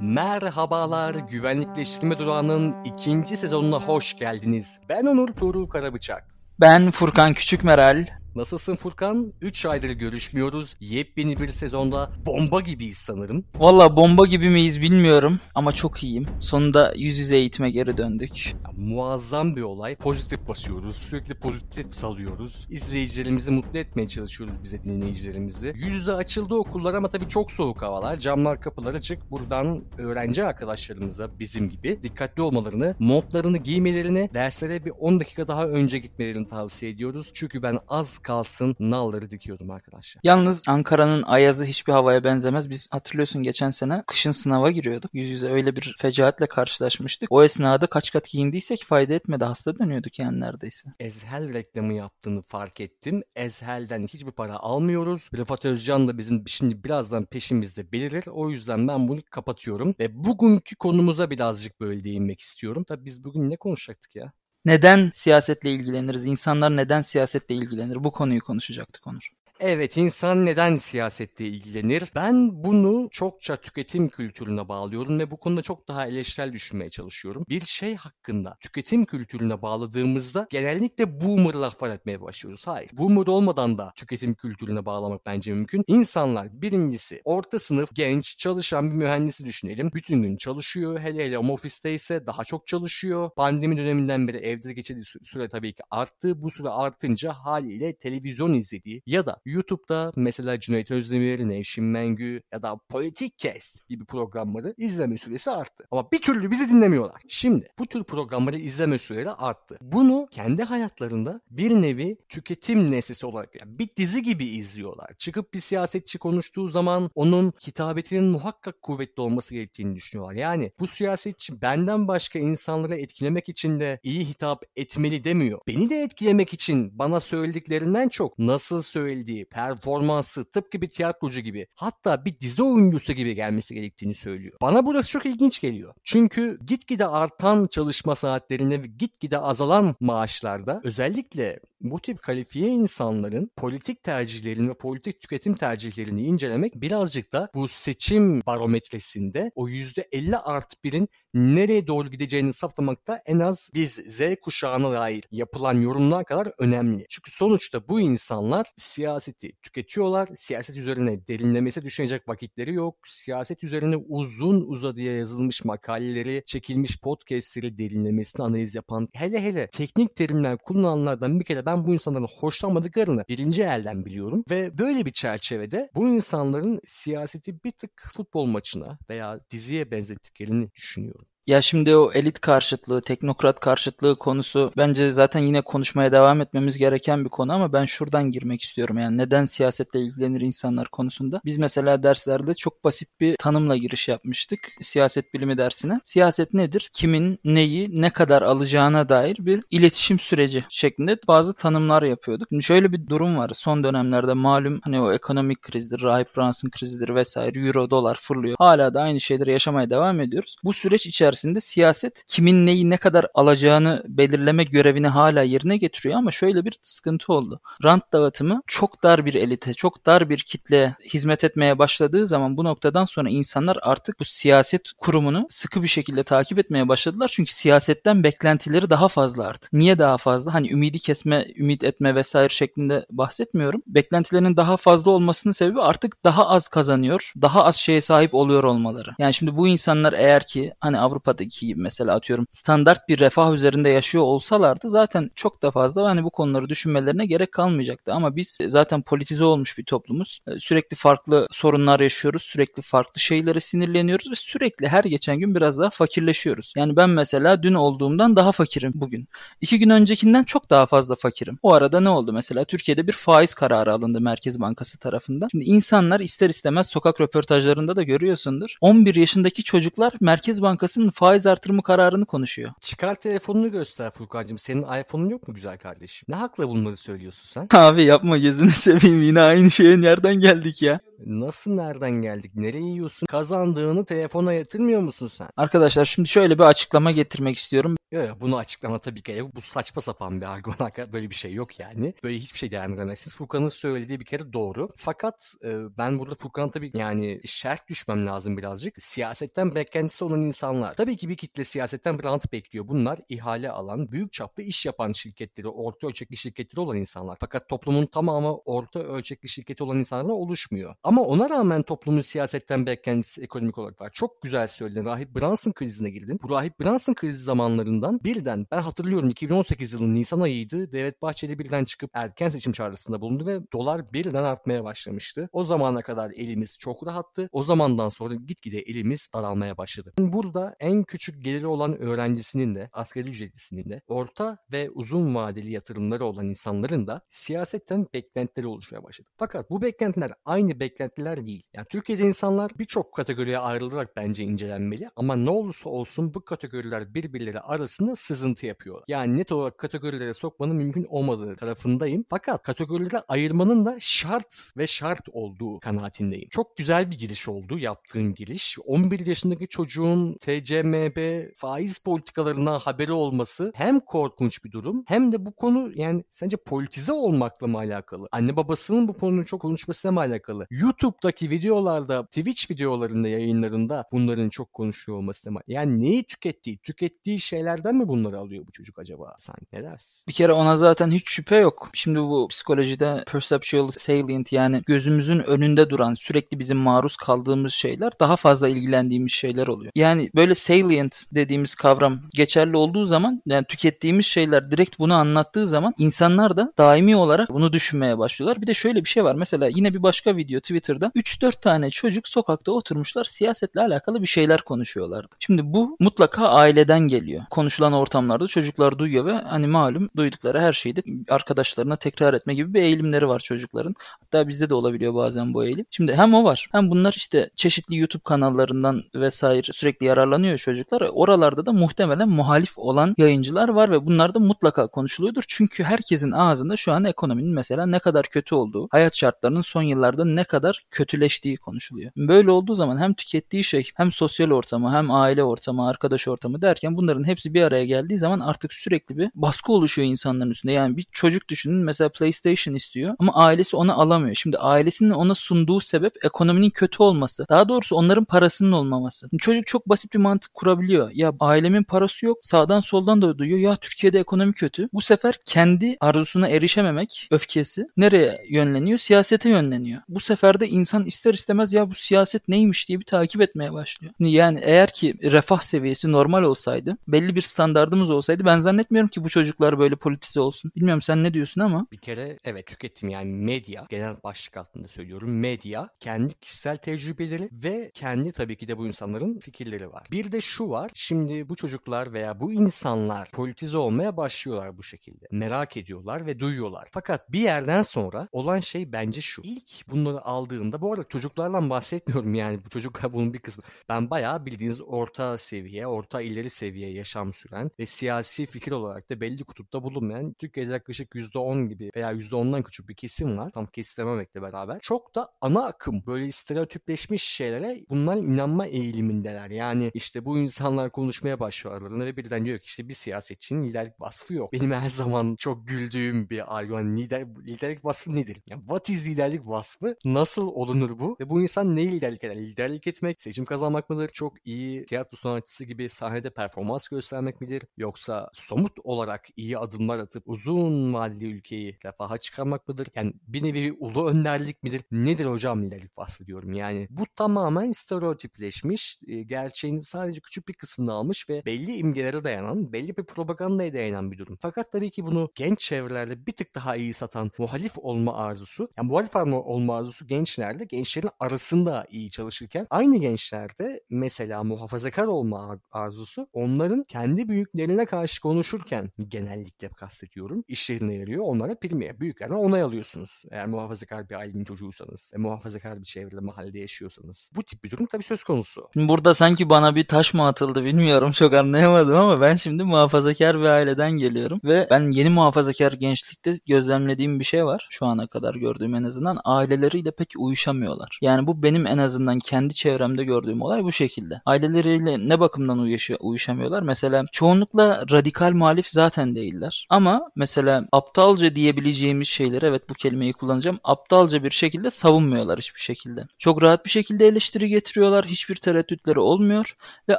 Merhabalar, Güvenlikleştirme Durağı'nın ikinci sezonuna hoş geldiniz. Ben Onur Tuğrul Karabıçak. Ben Furkan Küçükmeral. Nasılsın Furkan? 3 aydır görüşmüyoruz. Yepyeni bir sezonda bomba gibiyiz sanırım. Valla bomba gibi miyiz bilmiyorum ama çok iyiyim. Sonunda yüz yüze eğitime geri döndük. Ya, muazzam bir olay. Pozitif basıyoruz. Sürekli pozitif salıyoruz. İzleyicilerimizi mutlu etmeye çalışıyoruz bize dinleyicilerimizi. Yüz yüze açıldı okullar ama tabii çok soğuk havalar. Camlar kapılar açık. Buradan öğrenci arkadaşlarımıza bizim gibi dikkatli olmalarını, montlarını giymelerini, derslere bir 10 dakika daha önce gitmelerini tavsiye ediyoruz. Çünkü ben az kalsın nalları dikiyordum arkadaşlar. Yalnız Ankara'nın ayazı hiçbir havaya benzemez. Biz hatırlıyorsun geçen sene kışın sınava giriyorduk. Yüz yüze öyle bir fecaatle karşılaşmıştık. O esnada kaç kat giyindiysek fayda etmedi. Hasta dönüyorduk yani neredeyse. Ezhel reklamı yaptığını fark ettim. Ezhel'den hiçbir para almıyoruz. Rıfat Özcan da bizim şimdi birazdan peşimizde belirir. O yüzden ben bunu kapatıyorum. Ve bugünkü konumuza birazcık böyle değinmek istiyorum. Tabii biz bugün ne konuşacaktık ya? Neden siyasetle ilgileniriz? İnsanlar neden siyasetle ilgilenir? Bu konuyu konuşacaktık Onur. Evet insan neden siyasette ilgilenir? Ben bunu çokça tüketim kültürüne bağlıyorum ve bu konuda çok daha eleştirel düşünmeye çalışıyorum. Bir şey hakkında tüketim kültürüne bağladığımızda genellikle boomer laflar etmeye başlıyoruz. Hayır. Boomer olmadan da tüketim kültürüne bağlamak bence mümkün. İnsanlar birincisi orta sınıf, genç, çalışan bir mühendisi düşünelim. Bütün gün çalışıyor. Hele hele home ofiste ise daha çok çalışıyor. Pandemi döneminden beri evde geçirdiği süre tabii ki arttı. Bu süre artınca haliyle televizyon izlediği ya da YouTube'da mesela Cüneyt Özdemir, Nevşin Mengü ya da Politik Kes gibi programları izleme süresi arttı. Ama bir türlü bizi dinlemiyorlar. Şimdi bu tür programları izleme süreleri arttı. Bunu kendi hayatlarında bir nevi tüketim nesnesi olarak yani bir dizi gibi izliyorlar. Çıkıp bir siyasetçi konuştuğu zaman onun hitabetinin muhakkak kuvvetli olması gerektiğini düşünüyorlar. Yani bu siyasetçi benden başka insanları etkilemek için de iyi hitap etmeli demiyor. Beni de etkilemek için bana söylediklerinden çok nasıl söylediği, performansı tıpkı bir tiyatrocu gibi hatta bir dizi oyuncusu gibi gelmesi gerektiğini söylüyor. Bana burası çok ilginç geliyor. Çünkü gitgide artan çalışma saatlerinde ve gitgide azalan maaşlarda özellikle bu tip kalifiye insanların politik tercihlerini ve politik tüketim tercihlerini incelemek birazcık da bu seçim barometresinde o %50 artı birin nereye doğru gideceğini saptamakta en az biz Z kuşağına dair yapılan yorumlar kadar önemli. Çünkü sonuçta bu insanlar siyaseti tüketiyorlar. Siyaset üzerine derinlemesi düşünecek vakitleri yok. Siyaset üzerine uzun uzadıya yazılmış makaleleri, çekilmiş podcastleri derinlemesine analiz yapan, hele hele teknik terimler kullananlardan bir kere ben bu insanların hoşlanmadıklarını birinci elden biliyorum. Ve böyle bir çerçevede bu insanların siyaseti bir tık futbol maçına veya diziye benzettiklerini düşünüyorum. Ya şimdi o elit karşıtlığı, teknokrat karşıtlığı konusu bence zaten yine konuşmaya devam etmemiz gereken bir konu ama ben şuradan girmek istiyorum. Yani neden siyasetle ilgilenir insanlar konusunda. Biz mesela derslerde çok basit bir tanımla giriş yapmıştık siyaset bilimi dersine. Siyaset nedir? Kimin neyi ne kadar alacağına dair bir iletişim süreci şeklinde bazı tanımlar yapıyorduk. Şimdi şöyle bir durum var. Son dönemlerde malum hani o ekonomik krizdir, Rahip Brunson krizidir vesaire, euro, dolar fırlıyor. Hala da aynı şeyleri yaşamaya devam ediyoruz. Bu süreç içerisinde içerisinde siyaset kimin neyi ne kadar alacağını belirleme görevini hala yerine getiriyor ama şöyle bir sıkıntı oldu. Rant dağıtımı çok dar bir elite, çok dar bir kitleye hizmet etmeye başladığı zaman bu noktadan sonra insanlar artık bu siyaset kurumunu sıkı bir şekilde takip etmeye başladılar. Çünkü siyasetten beklentileri daha fazla artık. Niye daha fazla? Hani ümidi kesme, ümit etme vesaire şeklinde bahsetmiyorum. Beklentilerinin daha fazla olmasının sebebi artık daha az kazanıyor, daha az şeye sahip oluyor olmaları. Yani şimdi bu insanlar eğer ki hani Avrupa Avrupa'daki gibi mesela atıyorum standart bir refah üzerinde yaşıyor olsalardı zaten çok da fazla hani bu konuları düşünmelerine gerek kalmayacaktı. Ama biz zaten politize olmuş bir toplumuz. E, sürekli farklı sorunlar yaşıyoruz. Sürekli farklı şeylere sinirleniyoruz ve sürekli her geçen gün biraz daha fakirleşiyoruz. Yani ben mesela dün olduğumdan daha fakirim bugün. İki gün öncekinden çok daha fazla fakirim. O arada ne oldu mesela? Türkiye'de bir faiz kararı alındı Merkez Bankası tarafından. Şimdi insanlar ister istemez sokak röportajlarında da görüyorsundur. 11 yaşındaki çocuklar Merkez Bankası'nın faiz artırımı kararını konuşuyor. Çıkar telefonunu göster Furkan'cığım. Senin iPhone'un yok mu güzel kardeşim? Ne hakla bunları söylüyorsun sen? Abi yapma gözünü seveyim yine aynı şeyin yerden geldik ya. Nasıl nereden geldik? Nereye yiyorsun? Kazandığını telefona yatırmıyor musun sen? Arkadaşlar şimdi şöyle bir açıklama getirmek istiyorum. Yok yok bunu açıklama tabii ki bu saçma sapan bir argüman. Böyle bir şey yok yani. Böyle hiçbir şey değerlendiremezsiniz. Furkan'ın söylediği bir kere doğru. Fakat e, ben burada Furkan tabii yani şerh düşmem lazım birazcık. Siyasetten beklentisi olan insanlar. Tabii ki bir kitle siyasetten rant bekliyor. Bunlar ihale alan, büyük çaplı iş yapan şirketleri, orta ölçekli şirketleri olan insanlar. Fakat toplumun tamamı orta ölçekli şirketi olan insanlarla oluşmuyor. Ama ona rağmen toplumun siyasetten beklentisi ekonomik olarak var. Çok güzel söyledin. Rahip Brunson krizine girdin. Bu Rahip Brunson krizi zamanlarından birden ben hatırlıyorum 2018 yılının Nisan ayıydı. Devlet Bahçeli birden çıkıp erken seçim çağrısında bulundu ve dolar birden artmaya başlamıştı. O zamana kadar elimiz çok rahattı. O zamandan sonra gitgide elimiz daralmaya başladı. Burada en küçük geliri olan öğrencisinin de, asgari ücretlisinin de, orta ve uzun vadeli yatırımları olan insanların da siyasetten beklentileri oluşmaya başladı. Fakat bu beklentiler aynı beklentiler değil. Yani Türkiye'de insanlar birçok kategoriye ayrılarak bence incelenmeli ama ne olursa olsun bu kategoriler birbirleri arasında sızıntı yapıyor. Yani net olarak kategorilere sokmanın mümkün olmadığı tarafındayım. Fakat kategorilere ayırmanın da şart ve şart olduğu kanaatindeyim. Çok güzel bir giriş oldu yaptığın giriş. 11 yaşındaki çocuğun TCMB faiz politikalarına haberi olması hem korkunç bir durum hem de bu konu yani sence politize olmakla mı alakalı? Anne babasının bu konunun çok konuşmasıyla mı alakalı? YouTube'daki videolarda, Twitch videolarında, yayınlarında bunların çok konuşuyor olması mı? Yani neyi tükettiği, tükettiği şeylerden mi bunları alıyor bu çocuk acaba? Sanki ne dersin? Bir kere ona zaten hiç şüphe yok. Şimdi bu psikolojide perceptual salient yani gözümüzün önünde duran sürekli bizim maruz kaldığımız şeyler daha fazla ilgilendiğimiz şeyler oluyor. Yani böyle salient dediğimiz kavram geçerli olduğu zaman yani tükettiğimiz şeyler direkt bunu anlattığı zaman insanlar da daimi olarak bunu düşünmeye başlıyorlar. Bir de şöyle bir şey var. Mesela yine bir başka video Twitter'da 3-4 tane çocuk sokakta oturmuşlar siyasetle alakalı bir şeyler konuşuyorlardı. Şimdi bu mutlaka aileden geliyor. Konuşulan ortamlarda çocuklar duyuyor ve hani malum duydukları her şeyi de arkadaşlarına tekrar etme gibi bir eğilimleri var çocukların. Hatta bizde de olabiliyor bazen bu eğilim. Şimdi hem o var hem bunlar işte çeşitli YouTube kanallarından vesaire sürekli yararlanıyor çocuklar. Oralarda da muhtemelen muhalif olan yayıncılar var ve bunlar da mutlaka konuşuluyordur. Çünkü herkesin ağzında şu an ekonominin mesela ne kadar kötü olduğu, hayat şartlarının son yıllarda ne kadar kötüleştiği konuşuluyor. Böyle olduğu zaman hem tükettiği şey hem sosyal ortamı hem aile ortamı, arkadaş ortamı derken bunların hepsi bir araya geldiği zaman artık sürekli bir baskı oluşuyor insanların üstünde. Yani bir çocuk düşünün mesela PlayStation istiyor ama ailesi ona alamıyor. Şimdi ailesinin ona sunduğu sebep ekonominin kötü olması. Daha doğrusu onların parasının olmaması. Şimdi çocuk çok basit bir mantık kurabiliyor. Ya ailemin parası yok. Sağdan soldan da duyuyor. Ya Türkiye'de ekonomi kötü. Bu sefer kendi arzusuna erişememek öfkesi nereye yönleniyor? Siyasete yönleniyor. Bu sefer de insan ister istemez ya bu siyaset neymiş diye bir takip etmeye başlıyor. Yani eğer ki refah seviyesi normal olsaydı, belli bir standardımız olsaydı ben zannetmiyorum ki bu çocuklar böyle politize olsun. Bilmiyorum sen ne diyorsun ama. Bir kere evet tüketim yani medya genel başlık altında söylüyorum. Medya kendi kişisel tecrübeleri ve kendi tabii ki de bu insanların fikirleri var. Bir de şu var. Şimdi bu çocuklar veya bu insanlar politize olmaya başlıyorlar bu şekilde. Merak ediyorlar ve duyuyorlar. Fakat bir yerden sonra olan şey bence şu. İlk bunları aldığında bu arada çocuklardan bahsetmiyorum yani bu çocuklar bunun bir kısmı. Ben bayağı bildiğiniz orta seviye, orta ileri seviye yaşam süren ve siyasi fikir olarak da belli kutupta bulunmayan Türkiye'de yaklaşık %10 gibi veya %10'dan küçük bir kesim var. Tam kestirememekle beraber. Çok da ana akım böyle stereotipleşmiş şeylere bunlar inanma eğilimindeler. Yani işte bu insanlar konuşmaya başlıyorlar ve birden diyor ki işte bir siyasetçinin liderlik vasfı yok. Benim her zaman çok güldüğüm bir argüman lider, liderlik vasfı nedir? Yani what is liderlik vasfı? Nasıl olunur bu? Ve bu insan neyi liderlik eder? Liderlik etmek, seçim kazanmak mıdır? Çok iyi tiyatro sanatçısı gibi sahnede performans göstermek midir? Yoksa somut olarak iyi adımlar atıp uzun vadeli ülkeyi refaha çıkarmak mıdır? Yani bir nevi ulu önderlik midir? Nedir hocam liderlik vasfı diyorum. Yani bu tamamen stereotipleşmiş, e, gerçeğin sadece küçük bir kısmını almış ve belli imgelere dayanan, belli bir propagandaya dayanan bir durum. Fakat tabii ki bunu genç çevrelerde bir tık daha iyi satan muhalif olma arzusu, yani muhalif olma arzusu gençlerde, gençlerin arasında iyi çalışırken aynı gençlerde mesela muhafazakar olma arzusu onların kendi büyüklerine karşı konuşurken genellikle kastediyorum işlerine yarıyor. Onlara primeye, büyüklerden onay alıyorsunuz. Eğer muhafazakar bir ailenin çocuğuysanız, ve muhafazakar bir çevrede, mahallede yaşıyorsanız. Bu tip bir durum tabii söz konusu. Burada sanki bana bir taş mı atıldı bilmiyorum çok anlayamadım ama ben şimdi muhafazakar bir aileden geliyorum ve ben yeni muhafazakar gençlikte gözlemlediğim bir şey var. Şu ana kadar gördüğüm en azından aileleriyle pek ki uyuşamıyorlar. Yani bu benim en azından kendi çevremde gördüğüm olay bu şekilde. Aileleriyle ne bakımdan uyuşamıyorlar? Mesela çoğunlukla radikal muhalif zaten değiller. Ama mesela aptalca diyebileceğimiz şeyleri evet bu kelimeyi kullanacağım. Aptalca bir şekilde savunmuyorlar hiçbir şekilde. Çok rahat bir şekilde eleştiri getiriyorlar. Hiçbir tereddütleri olmuyor ve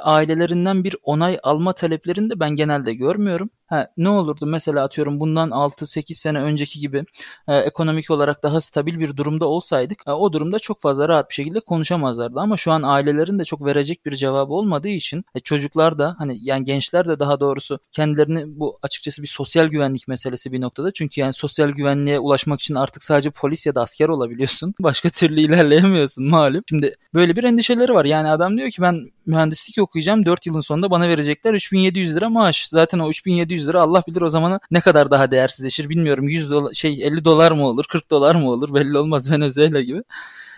ailelerinden bir onay alma taleplerini de ben genelde görmüyorum. Ha, ne olurdu mesela atıyorum bundan 6-8 sene önceki gibi e, ekonomik olarak daha stabil bir durumda olsaydık e, o durumda çok fazla rahat bir şekilde konuşamazlardı. Ama şu an ailelerin de çok verecek bir cevabı olmadığı için e, çocuklar da hani yani gençler de daha doğrusu kendilerini bu açıkçası bir sosyal güvenlik meselesi bir noktada. Çünkü yani sosyal güvenliğe ulaşmak için artık sadece polis ya da asker olabiliyorsun. Başka türlü ilerleyemiyorsun malum. Şimdi böyle bir endişeleri var. Yani adam diyor ki ben mühendislik okuyacağım 4 yılın sonunda bana verecekler 3700 lira maaş. Zaten o 3700 lira Allah bilir o zaman ne kadar daha değersizleşir bilmiyorum. 100 dolar şey 50 dolar mı olur 40 dolar mı olur belli olmaz Venezuela gibi.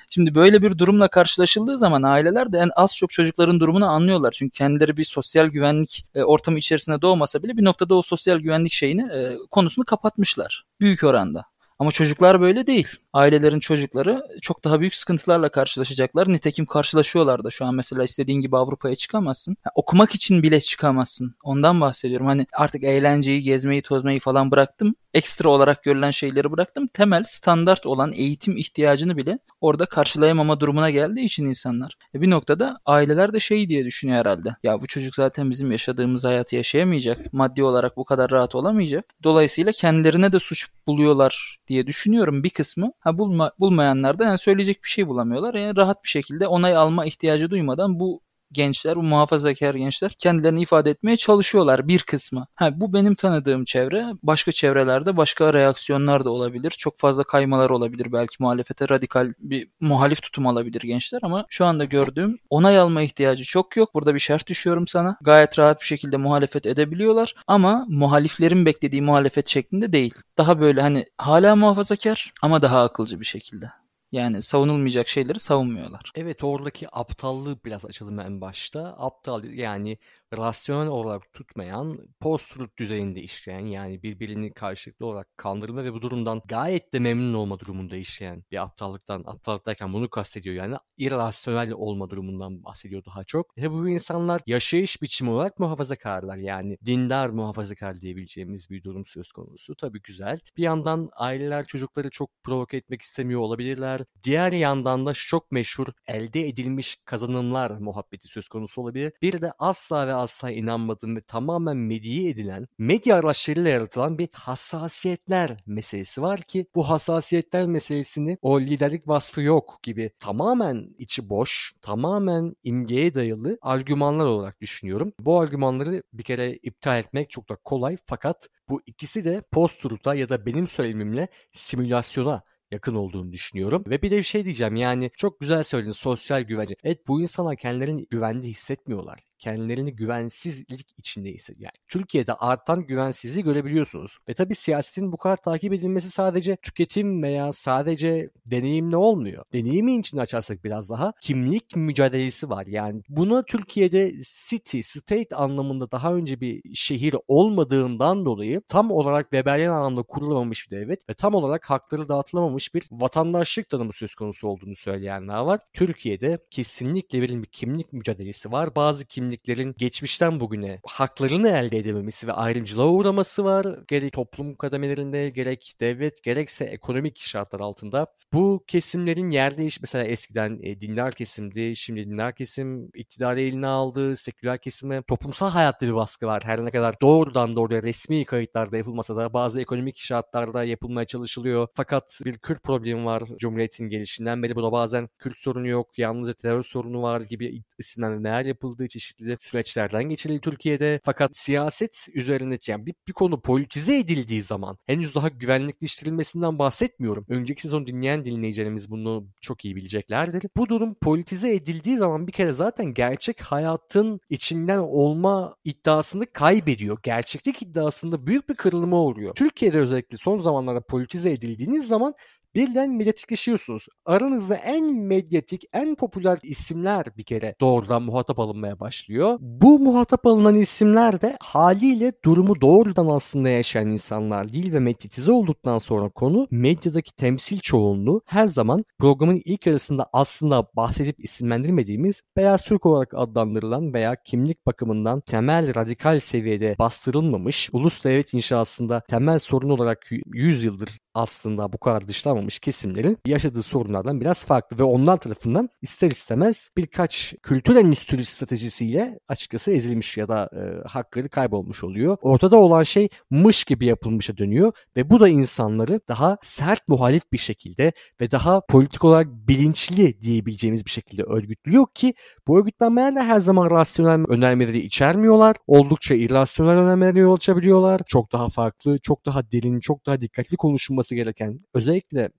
Şimdi böyle bir durumla karşılaşıldığı zaman aileler de en az çok çocukların durumunu anlıyorlar. Çünkü kendileri bir sosyal güvenlik e, ortamı içerisinde doğmasa bile bir noktada o sosyal güvenlik şeyini e, konusunu kapatmışlar. Büyük oranda. Ama çocuklar böyle değil. Ailelerin çocukları çok daha büyük sıkıntılarla karşılaşacaklar. Nitekim karşılaşıyorlar da şu an mesela istediğin gibi Avrupa'ya çıkamazsın. Yani okumak için bile çıkamazsın. Ondan bahsediyorum. Hani artık eğlenceyi, gezmeyi, tozmayı falan bıraktım. Ekstra olarak görülen şeyleri bıraktım. Temel, standart olan eğitim ihtiyacını bile orada karşılayamama durumuna geldiği için insanlar. E bir noktada aileler de şey diye düşünüyor herhalde. Ya bu çocuk zaten bizim yaşadığımız hayatı yaşayamayacak. Maddi olarak bu kadar rahat olamayacak. Dolayısıyla kendilerine de suç buluyorlar diye düşünüyorum bir kısmı. Ha bulma, bulmayanlar da yani söyleyecek bir şey bulamıyorlar. Yani rahat bir şekilde onay alma ihtiyacı duymadan bu gençler, bu muhafazakar gençler kendilerini ifade etmeye çalışıyorlar bir kısmı. Ha, bu benim tanıdığım çevre. Başka çevrelerde başka reaksiyonlar da olabilir. Çok fazla kaymalar olabilir belki muhalefete radikal bir muhalif tutum alabilir gençler ama şu anda gördüğüm onay alma ihtiyacı çok yok. Burada bir şart düşüyorum sana. Gayet rahat bir şekilde muhalefet edebiliyorlar ama muhaliflerin beklediği muhalefet şeklinde değil. Daha böyle hani hala muhafazakar ama daha akılcı bir şekilde. Yani savunulmayacak şeyleri savunmuyorlar. Evet oradaki aptallığı biraz açalım en başta. Aptal yani rasyonel olarak tutmayan, post-truth düzeyinde işleyen yani birbirini karşılıklı olarak kandırma ve bu durumdan gayet de memnun olma durumunda işleyen bir aptallıktan, aptallık bunu kastediyor yani irrasyonel olma durumundan bahsediyor daha çok. Ve bu insanlar yaşayış biçimi olarak muhafazakarlar yani dindar muhafazakar diyebileceğimiz bir durum söz konusu. Tabii güzel. Bir yandan aileler çocukları çok provoke etmek istemiyor olabilirler. Diğer yandan da çok meşhur elde edilmiş kazanımlar muhabbeti söz konusu olabilir. Bir de asla ve asla inanmadığım ve tamamen mediye edilen, medya araçlarıyla yaratılan bir hassasiyetler meselesi var ki bu hassasiyetler meselesini o liderlik vasfı yok gibi tamamen içi boş, tamamen imgeye dayalı argümanlar olarak düşünüyorum. Bu argümanları bir kere iptal etmek çok da kolay fakat bu ikisi de post ya da benim söylemimle simülasyona yakın olduğunu düşünüyorum. Ve bir de bir şey diyeceğim yani çok güzel söyledin sosyal güvence. Evet bu insanlar kendilerini güvende hissetmiyorlar kendilerini güvensizlik içinde hissediyor. Yani Türkiye'de artan güvensizliği görebiliyorsunuz. Ve tabii siyasetin bu kadar takip edilmesi sadece tüketim veya sadece deneyimle olmuyor. Deneyimi için açarsak biraz daha kimlik mücadelesi var. Yani buna Türkiye'de city, state anlamında daha önce bir şehir olmadığından dolayı tam olarak Weberian anlamda kurulamamış bir devlet ve tam olarak hakları dağıtılamamış bir vatandaşlık tanımı söz konusu olduğunu söyleyenler var. Türkiye'de kesinlikle bir kimlik mücadelesi var. Bazı kimlik kimliklerin geçmişten bugüne haklarını elde edememesi ve ayrımcılığa uğraması var. Gerek toplum kademelerinde gerek devlet gerekse ekonomik şartlar altında bu kesimlerin yer değiş mesela eskiden e, dindar kesimdi. Şimdi dindar kesim iktidarı eline aldı. Seküler kesime toplumsal hayatta bir baskı var. Her ne kadar doğrudan doğruya resmi kayıtlarda yapılmasa da bazı ekonomik şartlarda yapılmaya çalışılıyor. Fakat bir Kürt problemi var Cumhuriyet'in gelişinden beri. Bu bazen Kürt sorunu yok, yalnızca terör sorunu var gibi isimlenmeler yapıldığı çeşitli süreçlerden geçildi Türkiye'de. Fakat siyaset üzerine yani bir, bir konu politize edildiği zaman henüz daha güvenlikleştirilmesinden bahsetmiyorum. Önceki sezon dinleyen dinleyicilerimiz bunu çok iyi bileceklerdir. Bu durum politize edildiği zaman bir kere zaten gerçek hayatın içinden olma iddiasını kaybediyor. Gerçeklik iddiasında büyük bir kırılma oluyor. Türkiye'de özellikle son zamanlarda politize edildiğiniz zaman birden medyatikleşiyorsunuz. Aranızda en medyatik, en popüler isimler bir kere doğrudan muhatap alınmaya başlıyor. Bu muhatap alınan isimler de haliyle durumu doğrudan aslında yaşayan insanlar değil ve medyatize olduktan sonra konu medyadaki temsil çoğunluğu her zaman programın ilk yarısında aslında bahsedip isimlendirmediğimiz beyaz Türk olarak adlandırılan veya kimlik bakımından temel radikal seviyede bastırılmamış, ulus devlet inşasında temel sorun olarak 100 yıldır aslında bu kadar dışlanmamış kesimlerin yaşadığı sorunlardan biraz farklı ve onlar tarafından ister istemez birkaç kültür endüstrisi stratejisiyle açıkçası ezilmiş ya da e, hakları kaybolmuş oluyor. Ortada olan şey mış gibi yapılmışa dönüyor ve bu da insanları daha sert muhalif bir şekilde ve daha politik olarak bilinçli diyebileceğimiz bir şekilde örgütlüyor ki bu örgütlenmeler de her zaman rasyonel önermeleri içermiyorlar. Oldukça irrasyonel önermelere yol açabiliyorlar. Çok daha farklı, çok daha derin, çok daha dikkatli konuşulması gereken özellikle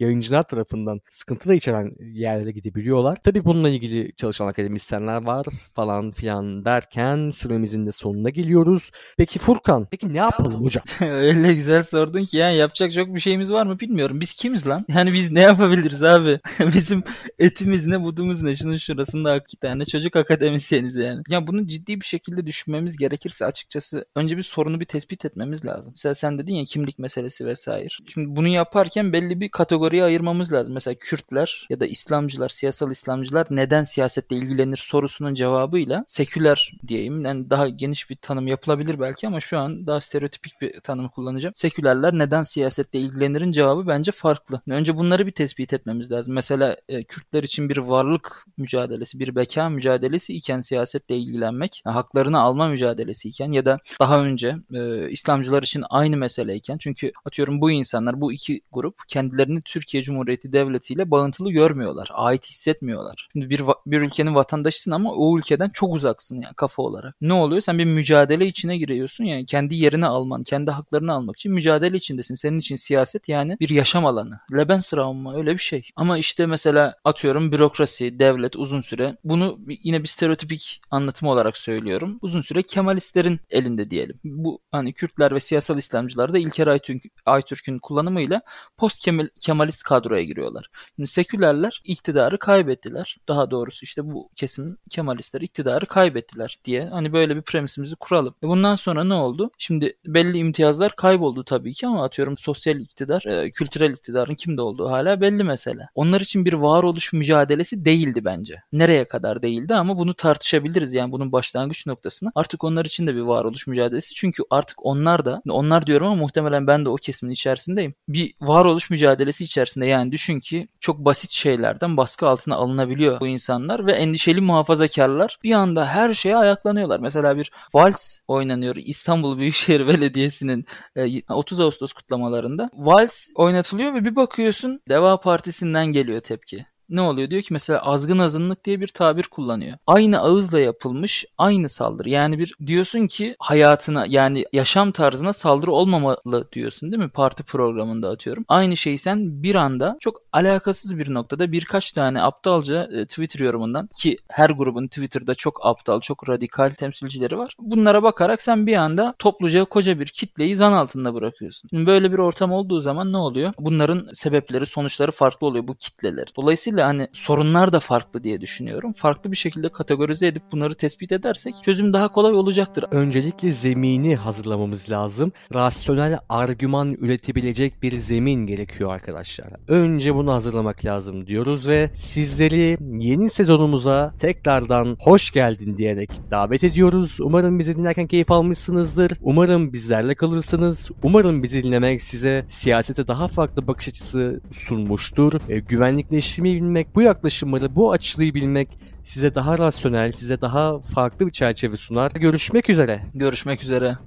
yayıncılar tarafından sıkıntı da içeren yerlere gidebiliyorlar. Tabii bununla ilgili çalışan akademisyenler var falan filan derken süremizin de sonuna geliyoruz. Peki Furkan, peki ne yapalım hocam? Öyle güzel sordun ki yani yapacak çok bir şeyimiz var mı bilmiyorum. Biz kimiz lan? Yani biz ne yapabiliriz abi? Bizim etimiz ne budumuz ne? Şunun şurasında iki tane çocuk akademisyeniz yani. Ya bunu ciddi bir şekilde düşünmemiz gerekirse açıkçası önce bir sorunu bir tespit etmemiz lazım. Mesela sen dedin ya kimlik meselesi vesaire. Şimdi bunu yaparken belli bir kategori kategoriye ayırmamız lazım. Mesela Kürtler ya da İslamcılar, siyasal İslamcılar neden siyasetle ilgilenir sorusunun cevabıyla seküler diyeyim. Yani daha geniş bir tanım yapılabilir belki ama şu an daha stereotipik bir tanım kullanacağım. Sekülerler neden siyasetle ilgilenirin cevabı bence farklı. Önce bunları bir tespit etmemiz lazım. Mesela e, Kürtler için bir varlık mücadelesi, bir beka mücadelesi iken siyasetle ilgilenmek, yani haklarını alma mücadelesi iken ya da daha önce e, İslamcılar için aynı meseleyken çünkü atıyorum bu insanlar bu iki grup kendilerini Türkiye Cumhuriyeti Devleti ile bağıntılı görmüyorlar. Ait hissetmiyorlar. Şimdi bir, bir ülkenin vatandaşısın ama o ülkeden çok uzaksın yani kafa olarak. Ne oluyor? Sen bir mücadele içine giriyorsun yani kendi yerini alman, kendi haklarını almak için mücadele içindesin. Senin için siyaset yani bir yaşam alanı. Lebensraum öyle bir şey. Ama işte mesela atıyorum bürokrasi, devlet uzun süre bunu yine bir stereotipik anlatım olarak söylüyorum. Uzun süre Kemalistlerin elinde diyelim. Bu hani Kürtler ve siyasal İslamcılar da İlker Aytürk'ün kullanımıyla post Kemal Kemalist kadroya giriyorlar. Şimdi sekülerler iktidarı kaybettiler. Daha doğrusu işte bu kesim Kemalistler iktidarı kaybettiler diye hani böyle bir premisimizi kuralım. E bundan sonra ne oldu? Şimdi belli imtiyazlar kayboldu tabii ki ama atıyorum sosyal iktidar, e, kültürel iktidarın kimde olduğu hala belli mesele. Onlar için bir varoluş mücadelesi değildi bence. Nereye kadar değildi ama bunu tartışabiliriz. Yani bunun başlangıç noktasını. Artık onlar için de bir varoluş mücadelesi. Çünkü artık onlar da, onlar diyorum ama muhtemelen ben de o kesimin içerisindeyim. Bir varoluş mücadelesi içerisinde yani düşün ki çok basit şeylerden baskı altına alınabiliyor bu insanlar ve endişeli muhafazakarlar bir anda her şeye ayaklanıyorlar. Mesela bir vals oynanıyor İstanbul Büyükşehir Belediyesi'nin 30 e, Ağustos kutlamalarında. Vals oynatılıyor ve bir bakıyorsun Deva Partisi'nden geliyor tepki ne oluyor? Diyor ki mesela azgın azınlık diye bir tabir kullanıyor. Aynı ağızla yapılmış aynı saldırı. Yani bir diyorsun ki hayatına yani yaşam tarzına saldırı olmamalı diyorsun değil mi? Parti programında atıyorum. Aynı şeyi sen bir anda çok alakasız bir noktada birkaç tane aptalca e, Twitter yorumundan ki her grubun Twitter'da çok aptal, çok radikal temsilcileri var. Bunlara bakarak sen bir anda topluca koca bir kitleyi zan altında bırakıyorsun. Şimdi böyle bir ortam olduğu zaman ne oluyor? Bunların sebepleri, sonuçları farklı oluyor bu kitleler. Dolayısıyla Dolayısıyla hani sorunlar da farklı diye düşünüyorum. Farklı bir şekilde kategorize edip bunları tespit edersek çözüm daha kolay olacaktır. Öncelikle zemini hazırlamamız lazım. Rasyonel argüman üretebilecek bir zemin gerekiyor arkadaşlar. Önce bunu hazırlamak lazım diyoruz ve sizleri yeni sezonumuza tekrardan hoş geldin diyerek davet ediyoruz. Umarım bizi dinlerken keyif almışsınızdır. Umarım bizlerle kalırsınız. Umarım bizi dinlemek size siyasete daha farklı bakış açısı sunmuştur. E, güvenlikleştirmeyi bilmek, bu yaklaşımları, bu açılıyı bilmek size daha rasyonel, size daha farklı bir çerçeve sunar. Görüşmek üzere. Görüşmek üzere.